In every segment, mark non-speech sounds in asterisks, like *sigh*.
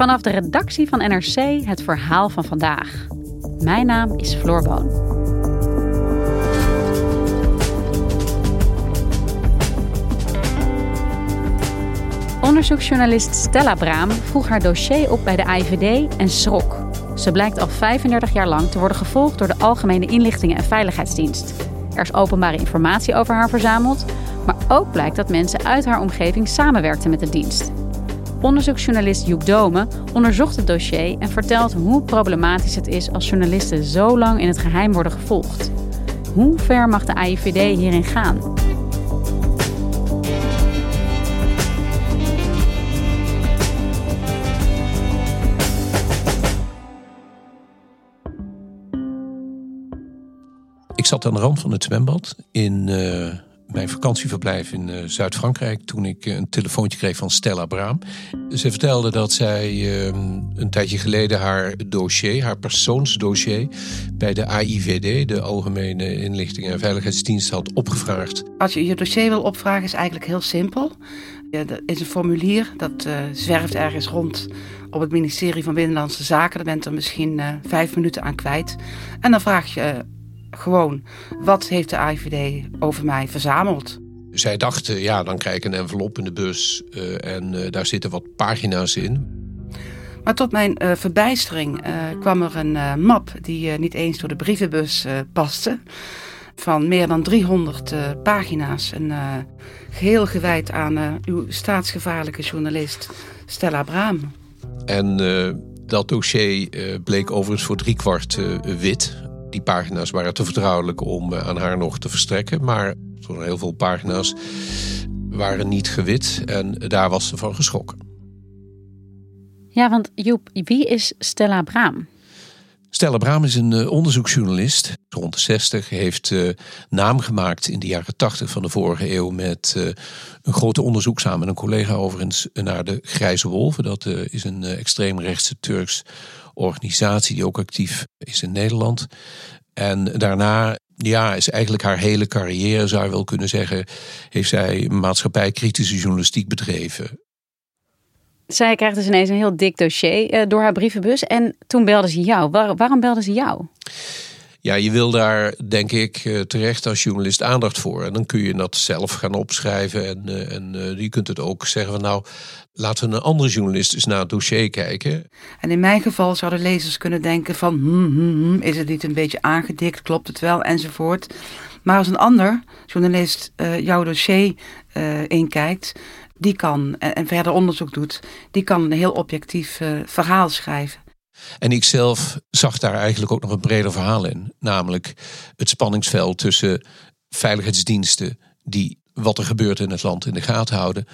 Vanaf de redactie van NRC het verhaal van vandaag. Mijn naam is Floor Boon. Onderzoeksjournalist Stella Braam vroeg haar dossier op bij de AIVD en schrok. Ze blijkt al 35 jaar lang te worden gevolgd door de Algemene Inlichtingen en Veiligheidsdienst. Er is openbare informatie over haar verzameld, maar ook blijkt dat mensen uit haar omgeving samenwerkten met de dienst. Onderzoeksjournalist Joep Dome onderzocht het dossier en vertelt hoe problematisch het is als journalisten zo lang in het geheim worden gevolgd. Hoe ver mag de AIVD hierin gaan? Ik zat aan de rand van het zwembad in uh, mijn vakantieverblijf in uh, Zuid-Frankrijk toen ik uh, een telefoontje kreeg van Stella Braam. Ze vertelde dat zij een tijdje geleden haar dossier, haar persoonsdossier, bij de AIVD, de Algemene Inlichtingen en Veiligheidsdienst, had opgevraagd. Als je je dossier wil opvragen, is eigenlijk heel simpel. Er is een formulier dat zwerft ergens rond op het ministerie van Binnenlandse Zaken. Daar bent er misschien vijf minuten aan kwijt. En dan vraag je gewoon, wat heeft de AIVD over mij verzameld? Zij dachten, ja, dan krijg ik een envelop in de bus uh, en uh, daar zitten wat pagina's in. Maar tot mijn uh, verbijstering kwam er een map die niet eens door de brievenbus paste. Van meer dan 300 pagina's. En geheel gewijd aan uw staatsgevaarlijke journalist Stella Braam. En dat dossier bleek overigens voor driekwart wit. Die pagina's waren te vertrouwelijk om eh, aan haar nog te verstrekken. Maar heel veel pagina's waren niet gewit en daar was ze van geschrokken. Ja, want Joep, wie is Stella Braam? Stella Braam is een uh, onderzoeksjournalist. Rond de 60 heeft uh, naam gemaakt in de jaren 80 van de vorige eeuw met uh, een grote onderzoek samen met een collega overigens naar de Grijze Wolven. Dat is een extreemrechtse Turks organisatie die ook actief is in Nederland. En daarna ja, is eigenlijk haar hele carrière, zou je wel kunnen zeggen, heeft zij maatschappijkritische journalistiek bedreven. Zij krijgt dus ineens een heel dik dossier eh, door haar brievenbus. En toen belde ze jou. waarom belde ze jou? Ja, je wil daar denk ik eh, terecht als journalist aandacht voor. En dan kun je dat zelf gaan opschrijven. En, uh, en uh, je kunt het ook zeggen van nou, laten we een andere journalist eens naar het dossier kijken. En in mijn geval zouden lezers kunnen denken van hmm, hmm, hmm, is het niet een beetje aangedikt, klopt het wel enzovoort. Maar als een ander journalist jouw dossier inkijkt, die kan en, en, verder onderzoek doet, die kan een heel objectief verhaal schrijven. En ik zelf zag daar eigenlijk ook nog een breder verhaal in. Namelijk het spanningsveld tussen veiligheidsdiensten die wat er gebeurt in het land in de gaten houden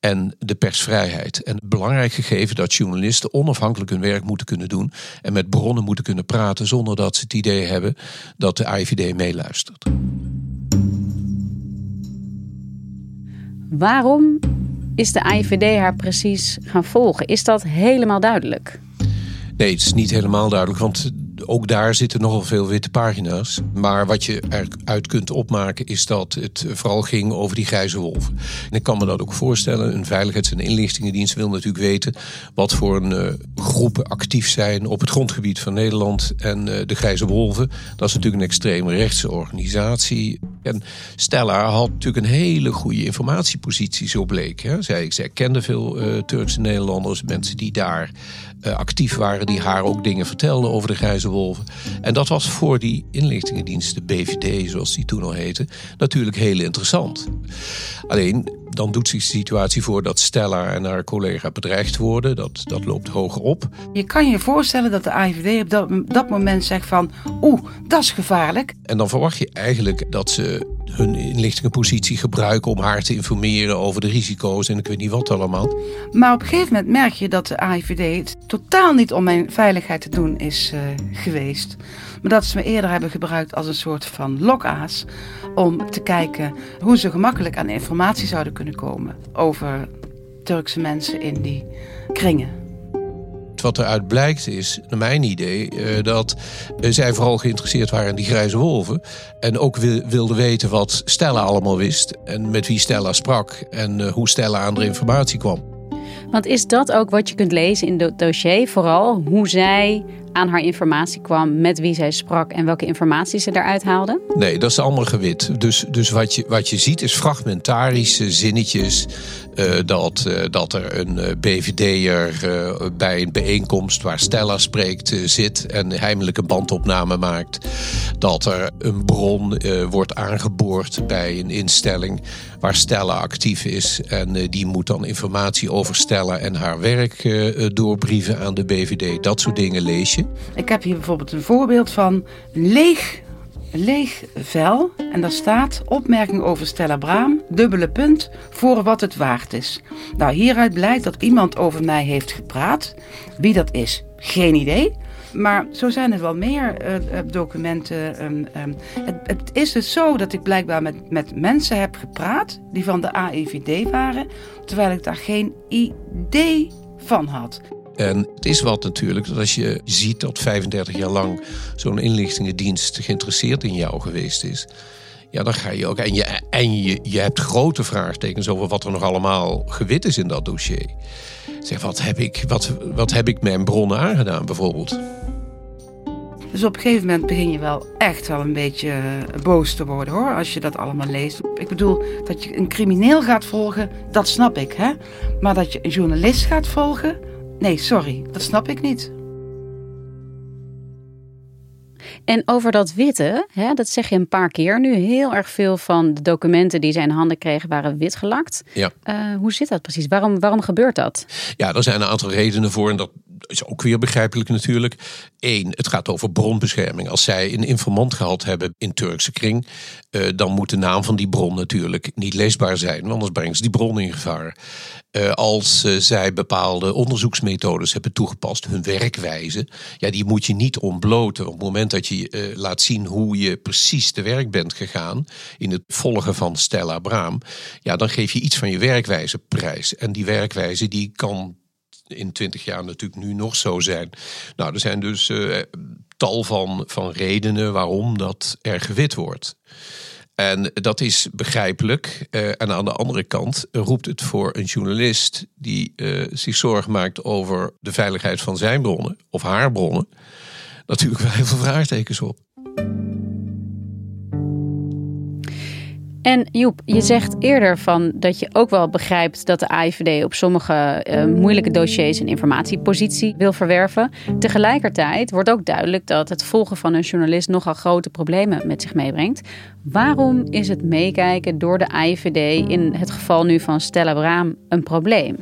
en de persvrijheid. En het belangrijk gegeven dat journalisten onafhankelijk hun werk moeten kunnen doen en met bronnen moeten kunnen praten zonder dat ze het idee hebben dat de IVD meeluistert. Waarom is de IVD haar precies gaan volgen? Is dat helemaal duidelijk? Nee, het is niet helemaal duidelijk, want ook daar zitten nogal veel witte pagina's. Maar wat je eruit kunt opmaken is dat het vooral ging over die grijze wolven. En ik kan me dat ook voorstellen. Een veiligheids- en inlichtingendienst wil natuurlijk weten wat voor een, uh, groepen actief zijn op het grondgebied van Nederland en uh, de grijze wolven. Dat is natuurlijk een extreme rechtse organisatie. En Stella had natuurlijk een hele goede informatiepositie, zo bleek. Hè. Zij, zij kende veel uh, Turkse Nederlanders, mensen die daar uh, actief waren, die haar ook dingen vertelden over de grijze wolven. En dat was voor die inlichtingendienst, de BVD zoals die toen al heette, natuurlijk heel interessant. Alleen dan doet zich de situatie voor dat Stella en haar collega bedreigd worden. Dat, dat loopt hoger op. Je kan je voorstellen dat de AIVD op dat, dat moment zegt van... oeh, dat is gevaarlijk. En dan verwacht je eigenlijk dat ze hun inlichtingenpositie gebruiken om haar te informeren over de risico's en ik weet niet wat allemaal. Maar op een gegeven moment merk je dat de AIVD het totaal niet om mijn veiligheid te doen is uh, geweest. Maar dat ze me eerder hebben gebruikt als een soort van lokaas om te kijken hoe ze gemakkelijk aan informatie zouden kunnen komen over Turkse mensen in die kringen wat eruit blijkt is, naar mijn idee, eh, dat eh, zij vooral geïnteresseerd waren in die grijze wolven. En ook wilden weten wat Stella allemaal wist. En met wie Stella sprak. En eh, hoe Stella aan de informatie kwam. Want is dat ook wat je kunt lezen in het dossier? Vooral hoe zij aan haar informatie kwam, met wie zij sprak en welke informatie ze daaruit haalde? Nee, dat is allemaal gewit. Dus, dus wat, je, wat je ziet is fragmentarische zinnetjes. Uh, dat, uh, dat er een uh, BVD'er bij een bijeenkomst waar Stella spreekt zit en heimelijk een bandopname maakt. Dat er een bron wordt aangeboord bij een instelling waar Stella actief is. En die moet dan informatie over Stella en haar werk doorbrieven aan de BVD. Dat soort dingen lees je. Ik heb hier bijvoorbeeld een voorbeeld van een leeg, leeg vel. En daar staat opmerking over Stella Braam, dubbele punt, voor wat het waard is. Nou, hieruit blijkt dat iemand over mij heeft gepraat. Wie dat is, geen idee. Maar zo zijn er wel meer uh, documenten. Um, het, het, is dus zo dat ik blijkbaar met, met mensen heb gepraat die van de AIVD waren, terwijl ik daar geen idee van had. En het is wat natuurlijk dat als je ziet dat 35 jaar lang zo'n inlichtingendienst geïnteresseerd in jou geweest is. Ja, dan ga je ook. En, je, en je, je hebt grote vraagtekens over wat er nog allemaal gewit is in dat dossier. Zeg, wat heb ik, wat, wat heb ik mijn bronnen aangedaan, bijvoorbeeld? Dus op een gegeven moment begin je wel echt wel een beetje eh, boos te worden hoor, als je dat allemaal leest. Ik bedoel, dat je een crimineel gaat volgen, dat snap ik hè. Maar dat je een journalist gaat volgen, Nee, sorry, dat snap ik niet. En over dat witte, hè, dat zeg je een paar keer nu. Heel erg veel van de documenten die zij in handen kregen waren wit gelakt. Ja. Uh, hoe zit dat precies? Waarom, waarom gebeurt dat? Ja, er zijn een aantal redenen voor. En dat is ook weer begrijpelijk natuurlijk. Eén, het gaat over bronbescherming. Als zij een informant gehad hebben in Turkse kring, uh, dan moet de naam van die bron natuurlijk niet leesbaar zijn, anders brengen ze die bron in gevaar. Uh, als uh, zij bepaalde onderzoeksmethodes hebben toegepast, hun werkwijze, ja, die moet je niet ontbloten. Op het moment dat je laat zien hoe je precies te werk bent gegaan in het volgen van Stella Braam, ja, dan geef je iets van je werkwijze prijs. En die werkwijze die kan in twintig jaar natuurlijk nu nog zo zijn. Nou, er zijn dus uh, tal van, van redenen waarom dat er gewit wordt. En dat is begrijpelijk. Uh, en aan de andere kant roept het voor een journalist die uh, zich zorgen maakt over de veiligheid van zijn bronnen of haar bronnen, natuurlijk wel heel veel vraagtekens op. En Joep, je zegt eerder van dat je ook wel begrijpt dat de AIVD op sommige uh, moeilijke dossiers een informatiepositie wil verwerven. Tegelijkertijd wordt ook duidelijk dat het volgen van een journalist nogal grote problemen met zich meebrengt. Waarom is het meekijken door de AIVD in het geval nu van Stella Braam een probleem?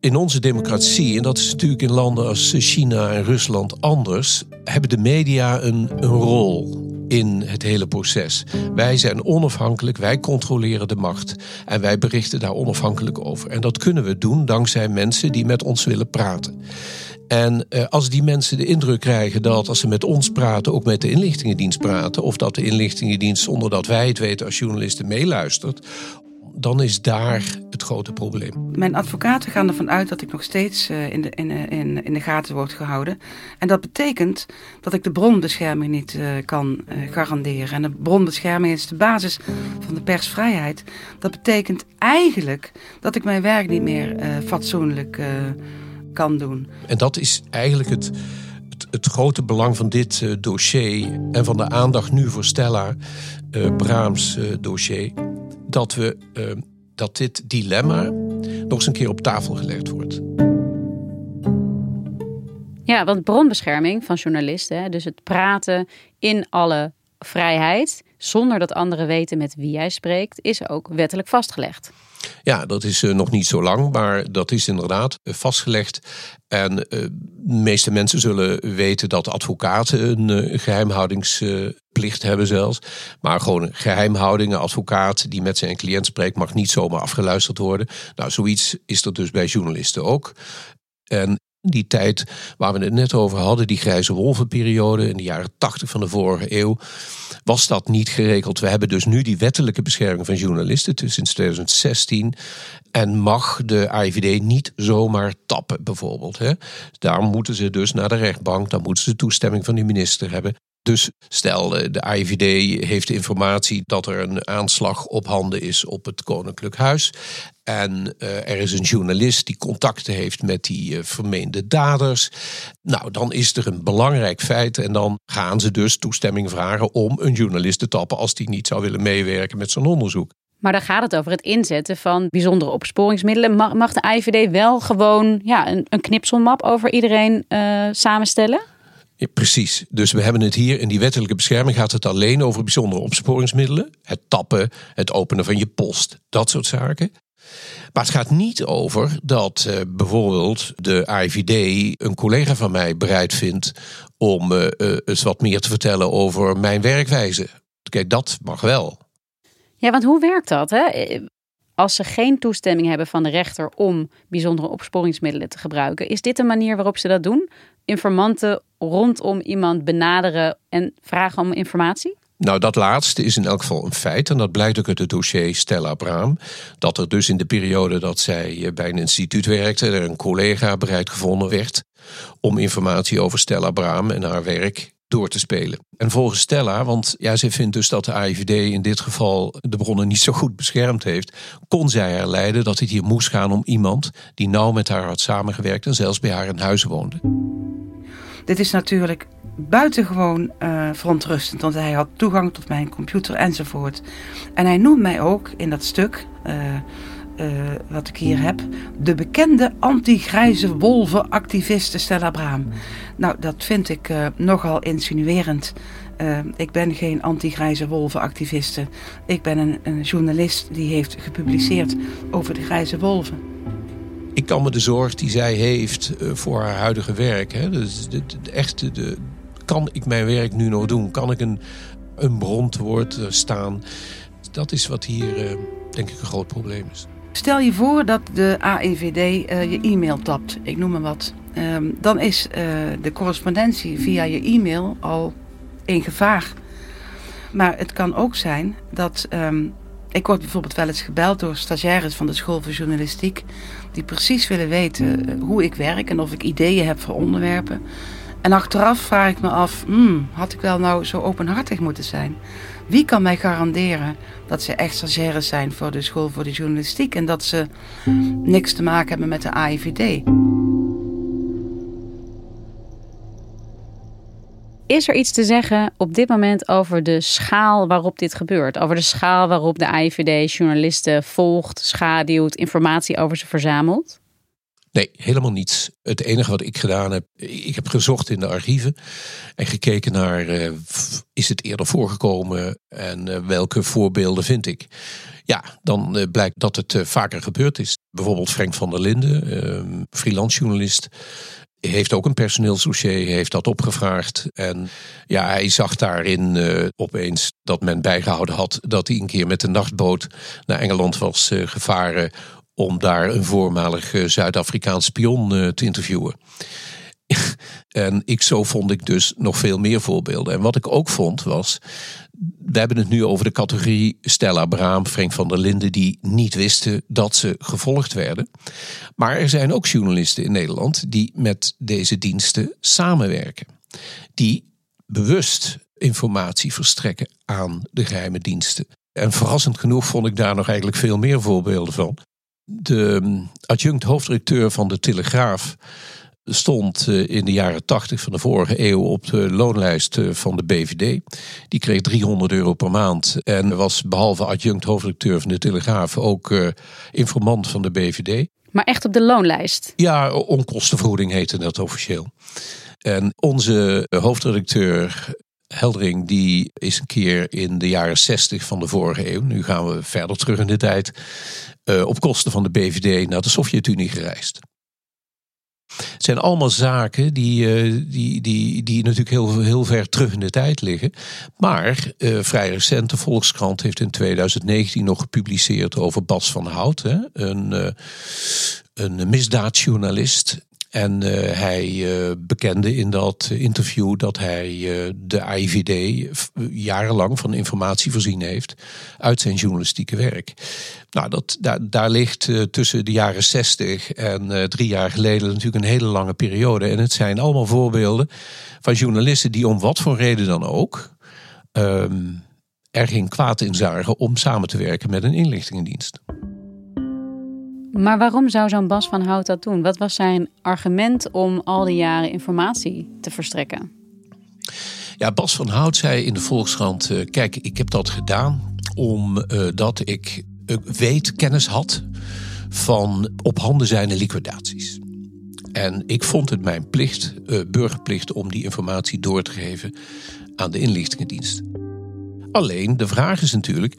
In onze democratie, en dat is natuurlijk in landen als China en Rusland anders, hebben de media een, een rol in het hele proces. Wij zijn onafhankelijk, wij controleren de macht en wij berichten daar onafhankelijk over. En dat kunnen we doen dankzij mensen die met ons willen praten. En eh, als die mensen de indruk krijgen dat als ze met ons praten, ook met de inlichtingendienst praten, of dat de inlichtingendienst zonder dat wij het weten als journalisten meeluistert, dan is daar het grote probleem. Mijn advocaten gaan ervan uit dat ik nog steeds eh, in de, in, in, in de gaten word gehouden. En dat betekent dat ik de bronbescherming niet uh, kan garanderen. En de bronbescherming is de basis van de persvrijheid. Dat betekent eigenlijk dat ik mijn werk niet meer fatsoenlijk kan doen. En dat is eigenlijk het, het, het grote belang van dit dossier en van de aandacht nu voor Stella Braams dossier dat, we, uh, dat dit dilemma nog eens een keer op tafel gelegd wordt. Ja, want bronbescherming van journalisten, dus het praten in alle vrijheid, zonder dat anderen weten met wie jij spreekt, is ook wettelijk vastgelegd. Ja, dat is uh, nog niet zo lang, maar dat is inderdaad uh, vastgelegd. En uh, de meeste mensen zullen weten dat advocaten een geheimhoudingsplicht plicht hebben zelfs. Maar gewoon geheimhouding, een advocaat die met zijn cliënt spreekt, mag niet zomaar afgeluisterd worden. Nou, zoiets is er dus bij journalisten ook. En die tijd waar we het net over hadden, die grijze wolvenperiode in de jaren 80 van de vorige eeuw, was dat niet geregeld. We hebben dus nu die wettelijke bescherming van journalisten sinds 2016. En mag de AIVD niet zomaar tappen, bijvoorbeeld. Hè? Daar moeten ze dus naar de rechtbank, dan moeten ze toestemming van de minister hebben. Dus stel, eh, de AIVD heeft informatie dat er een aanslag op handen is op het Koninklijk Huis. En uh, er is een journalist die contacten heeft met die uh, vermeende daders. Nou, dan is er een belangrijk feit. En dan gaan ze dus toestemming vragen om een journalist te tappen als die niet zou willen meewerken met zo'n onderzoek. Maar dan gaat het over het inzetten van bijzondere opsporingsmiddelen. Mag, de AIVD wel gewoon ja, een, een knipselmap over iedereen samenstellen? Precies. Dus we hebben het hier in die wettelijke bescherming gaat het alleen over bijzondere opsporingsmiddelen. Het tappen, het openen van je post, dat soort zaken. Maar het gaat niet over dat uh, bijvoorbeeld de AIVD een collega van mij bereid vindt om uh, eens wat meer te vertellen over mijn werkwijze. Kijk, dat mag wel. Ja, want hoe werkt dat? Hè? Als ze geen toestemming hebben van de rechter om bijzondere opsporingsmiddelen te gebruiken, is dit een manier waarop ze dat doen? Informanten rondom iemand benaderen en vragen om informatie? Nou, dat laatste is in elk geval een feit. En dat blijkt ook uit het dossier Stella Braam. Dat er dus in de periode dat zij bij een instituut werkte, er een collega bereid gevonden werd om informatie over Stella Braam en haar werk door te spelen. En volgens Stella, want ja, ze vindt dus dat de AIVD in dit geval de bronnen niet zo goed beschermd heeft, kon zij herleiden dat het hier moest gaan om iemand die nauw met haar had samengewerkt en zelfs bij haar in huis woonde. Dit is natuurlijk buitengewoon uh, verontrustend, want hij had toegang tot mijn computer enzovoort. En hij noemt mij ook in dat stuk, uh, uh, wat ik hier heb, de bekende anti-grijze wolven-activiste Stella Braam. Nou, dat vind ik nogal insinuerend. ik ben geen anti-grijze wolven-activiste. Ik ben een, een journalist die heeft gepubliceerd over de grijze wolven ik kan me de zorg die zij heeft voor haar huidige werk, hè, dus de, de, de kan ik mijn werk nu nog doen? Kan ik een, een bron woord eh, staan? Dat is wat hier, denk ik, een groot probleem is. Stel je voor dat de AIVD uh, eh, je e-mail tapt, ik noem maar wat. Um, dan is uh, de correspondentie via je e-mail al in gevaar. Maar het kan ook zijn dat. Um, ik word bijvoorbeeld wel eens gebeld door stagiaires van de School voor Journalistiek. die precies willen weten hoe ik werk en of ik ideeën heb voor onderwerpen. En achteraf vraag ik me af, hmm, had ik wel nou zo openhartig moeten zijn? Wie kan mij garanderen dat ze echt stagiaires zijn voor de school voor de journalistiek en dat ze niks te maken hebben met de AIVD? Is er iets te zeggen op dit moment over de schaal waarop dit gebeurt? Over de schaal waarop de AIVD journalisten volgt, schaduwt, informatie over ze verzamelt? Nee, helemaal niets. Het enige wat ik gedaan heb, ik heb gezocht in de archieven en gekeken naar uh, is het eerder voorgekomen en uh, welke voorbeelden vind ik. Ja, dan uh, blijkt dat het vaker gebeurd is. Bijvoorbeeld Frank van der Linden, ehm, freelance journalist, heeft ook een personeelsdossier, heeft dat opgevraagd. En ja, hij zag daarin opeens dat men bijgehouden had dat hij een keer met de nachtboot naar Engeland was gevaren om daar een voormalig eh, Zuid-Afrikaans spion eh, te interviewen. *laughs* en ik, zo vond ik dus nog veel meer voorbeelden. En wat ik ook vond was, we hebben het nu over de categorie Stella Braam, Frank van der Linden, die niet wisten dat ze gevolgd werden. Maar er zijn ook journalisten in Nederland die met deze diensten samenwerken. Die bewust informatie verstrekken aan de geheime diensten. En verrassend genoeg vond ik daar nog eigenlijk veel meer voorbeelden van. De adjunct hoofddirecteur van de Telegraaf stond eh, in de jaren 80 van de vorige eeuw op de loonlijst eh, van de BVD. Die kreeg 300 euro per maand en was behalve adjunct hoofddirecteur van de Telegraaf ook uh, informant van de BVD. Maar echt op de loonlijst? Ja, onkostenvergoeding heette dat officieel. En onze hoofdredacteur Heldering die is een keer in de jaren 60 van de vorige eeuw, nu gaan we verder terug in de tijd, uh, op kosten van de BVD naar de Sovjet-Unie gereisd. Het zijn allemaal zaken die, eh, die, die, die natuurlijk heel, heel ver terug in de tijd liggen. Maar uh, vrij recent, de Volkskrant heeft in 2019 nog gepubliceerd over Bas van Hout. Hè? Een, een misdaadjournalist en uh, hij uh, bekende in dat interview dat hij uh, de AIVD jarenlang van informatie voorzien heeft uit zijn journalistieke werk. Nou, dat, daar, daar ligt tussen de jaren 60 en drie jaar geleden natuurlijk een hele lange periode. En het zijn allemaal voorbeelden van journalisten die om wat voor reden dan ook um, er geen kwaad in zagen om samen te werken met een inlichtingendienst. Maar waarom zou zo'n Bas van Hout dat doen? Wat was zijn argument om al die jaren informatie te verstrekken? Ja, Bas van Hout zei in de Volkskrant: uh, Kijk, ik heb dat gedaan omdat uh, ik uh, weet, kennis had van op handen zijnde liquidaties. En ik vond het mijn plicht, burgerplicht, om die informatie door te geven aan de inlichtingendienst. Alleen de vraag is natuurlijk: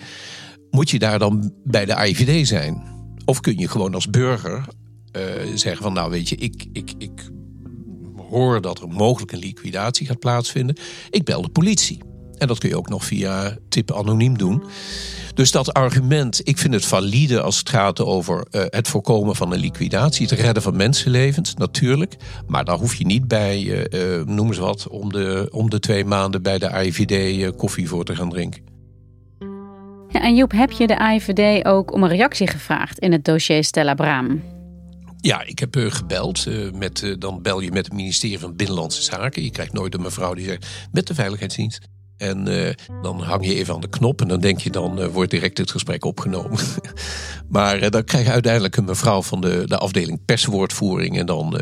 moet je daar dan bij de IVD zijn? Of kun je gewoon als burger uh, zeggen van nou weet je, ik, ik, ik hoor dat er mogelijk een liquidatie gaat plaatsvinden. Ik bel de politie. En dat kun je ook nog via tip anoniem doen. Dus dat argument, ik vind het valide als het gaat over uh, het voorkomen van een liquidatie, het redden van mensenlevens, natuurlijk. Maar daar hoef je niet bij, uh, noem eens wat, om de, om de twee maanden bij de IVD koffie voor te gaan drinken. En Joep, heb je de AIVD ook om een reactie gevraagd in het dossier Stella Braam? Ja, ik heb uh, gebeld. Uh, met, uh, dan bel je met het ministerie van Binnenlandse Zaken. Je krijgt nooit een mevrouw die zegt met de Veiligheidsdienst. En dan hang je even aan de knop en dan denk je dan wordt direct het gesprek opgenomen. *laughs* maar dan krijg je uiteindelijk een mevrouw van de, de afdeling perswoordvoering. En dan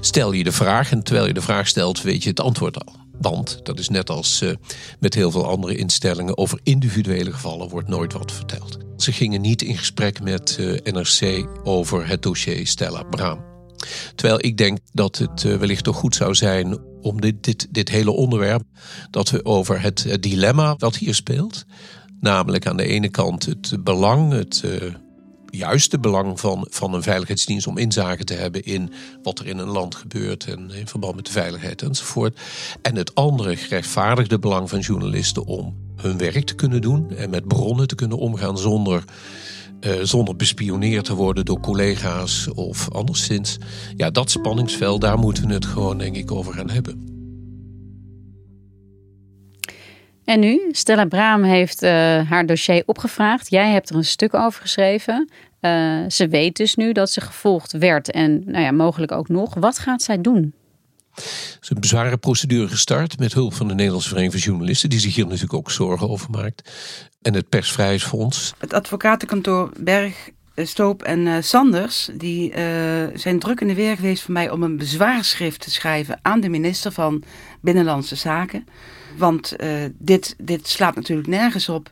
stel je de vraag. En terwijl je de vraag stelt, weet je het antwoord al. Want dat is net als uh, met heel veel andere instellingen, over individuele gevallen wordt nooit wat verteld. Ze gingen niet in gesprek met uh, NRC over het dossier Stella Braam. Terwijl ik denk dat het uh, wellicht toch goed zou zijn om dit, dit, dit hele onderwerp, dat we over het, het dilemma wat hier speelt, namelijk aan de ene kant het belang, het juiste belang van, van een veiligheidsdienst om inzage te hebben in wat er in een land gebeurt en in verband met de veiligheid enzovoort. En het andere gerechtvaardigde belang van journalisten om hun werk te kunnen doen en met bronnen te kunnen omgaan zonder, uh, zonder bespioneerd te worden door collega's of anderszins. Ja, dat spanningsveld, daar moeten we het gewoon denk ik over gaan hebben. En nu, Stella Braam heeft uh, haar dossier opgevraagd. Jij hebt er een stuk over geschreven. Uh, ze weet dus nu dat ze gevolgd werd en nou ja, mogelijk ook nog. Wat gaat zij doen? Er is een bezware procedure gestart met hulp van de Nederlandse Vereniging van Journalisten, die zich hier natuurlijk ook zorgen over maakt. En het Persvrijheidsfonds. Het advocatenkantoor Berg, Stoop en uh, Sanders, die uh, zijn druk in de weer geweest voor mij om een bezwaarschrift te schrijven aan de minister van Binnenlandse Zaken. Want uh, dit, dit slaat natuurlijk nergens op.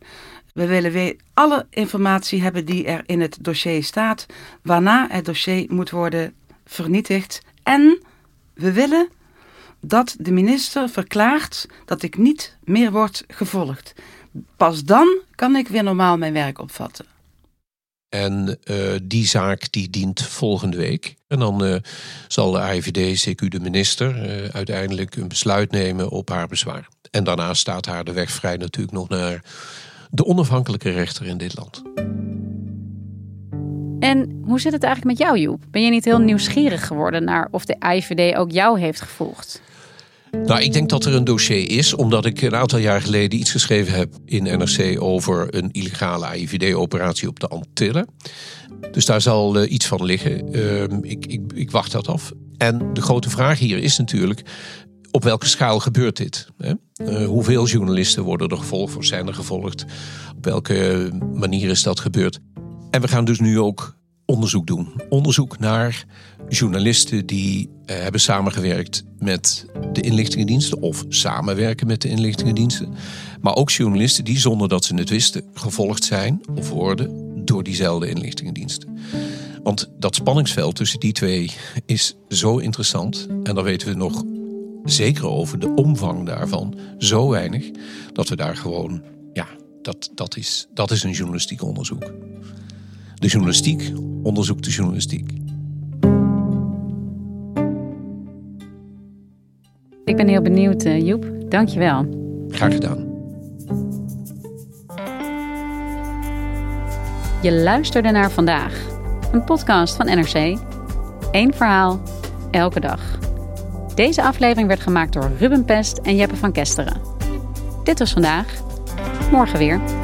We willen weer alle informatie hebben die er in het dossier staat, waarna het dossier moet worden vernietigd. En we willen dat de minister verklaart dat ik niet meer word gevolgd. Pas dan kan ik weer normaal mijn werk opvatten. En uh, die zaak die dient volgende week. En dan uh, zal de AIVD, CQ de minister, uh, uiteindelijk een besluit nemen op haar bezwaar. En daarna staat haar de weg vrij natuurlijk nog naar de onafhankelijke rechter in dit land. En hoe zit het eigenlijk met jou, Joep? Ben je niet heel nieuwsgierig geworden naar of de IVD ook jou heeft gevolgd? Nou, ik denk dat er een dossier is, omdat ik een aantal jaar geleden iets geschreven heb in NRC over een illegale AIVD-operatie op de Antillen. Dus daar zal uh, iets van liggen. Uh, ik, ik, ik wacht dat af. En de grote vraag hier is natuurlijk: op welke schaal gebeurt dit? Hè? Uh, hoeveel journalisten worden er gevolgd of zijn er gevolgd? Op welke manier is dat gebeurd? En we gaan dus nu ook onderzoek doen. Onderzoek naar journalisten die uh, hebben samengewerkt met de inlichtingendiensten of samenwerken met de inlichtingendiensten. Maar ook journalisten die zonder dat ze het wisten gevolgd zijn of worden door diezelfde inlichtingendiensten. Want dat spanningsveld tussen die twee is zo interessant. En dan weten we nog zeker over de omvang daarvan zo weinig dat we daar gewoon, ja, dat, dat, is, dat is een journalistiek onderzoek. De journalistiek onderzoekt de journalistiek. Ik ben heel benieuwd, uh, Joep. Dank je wel. Graag gedaan. Je luisterde naar vandaag, een podcast van NRC. Eén verhaal, elke dag. Deze aflevering werd gemaakt door Ruben Pest en Jeppe van Kesteren. Dit was vandaag. Morgen weer.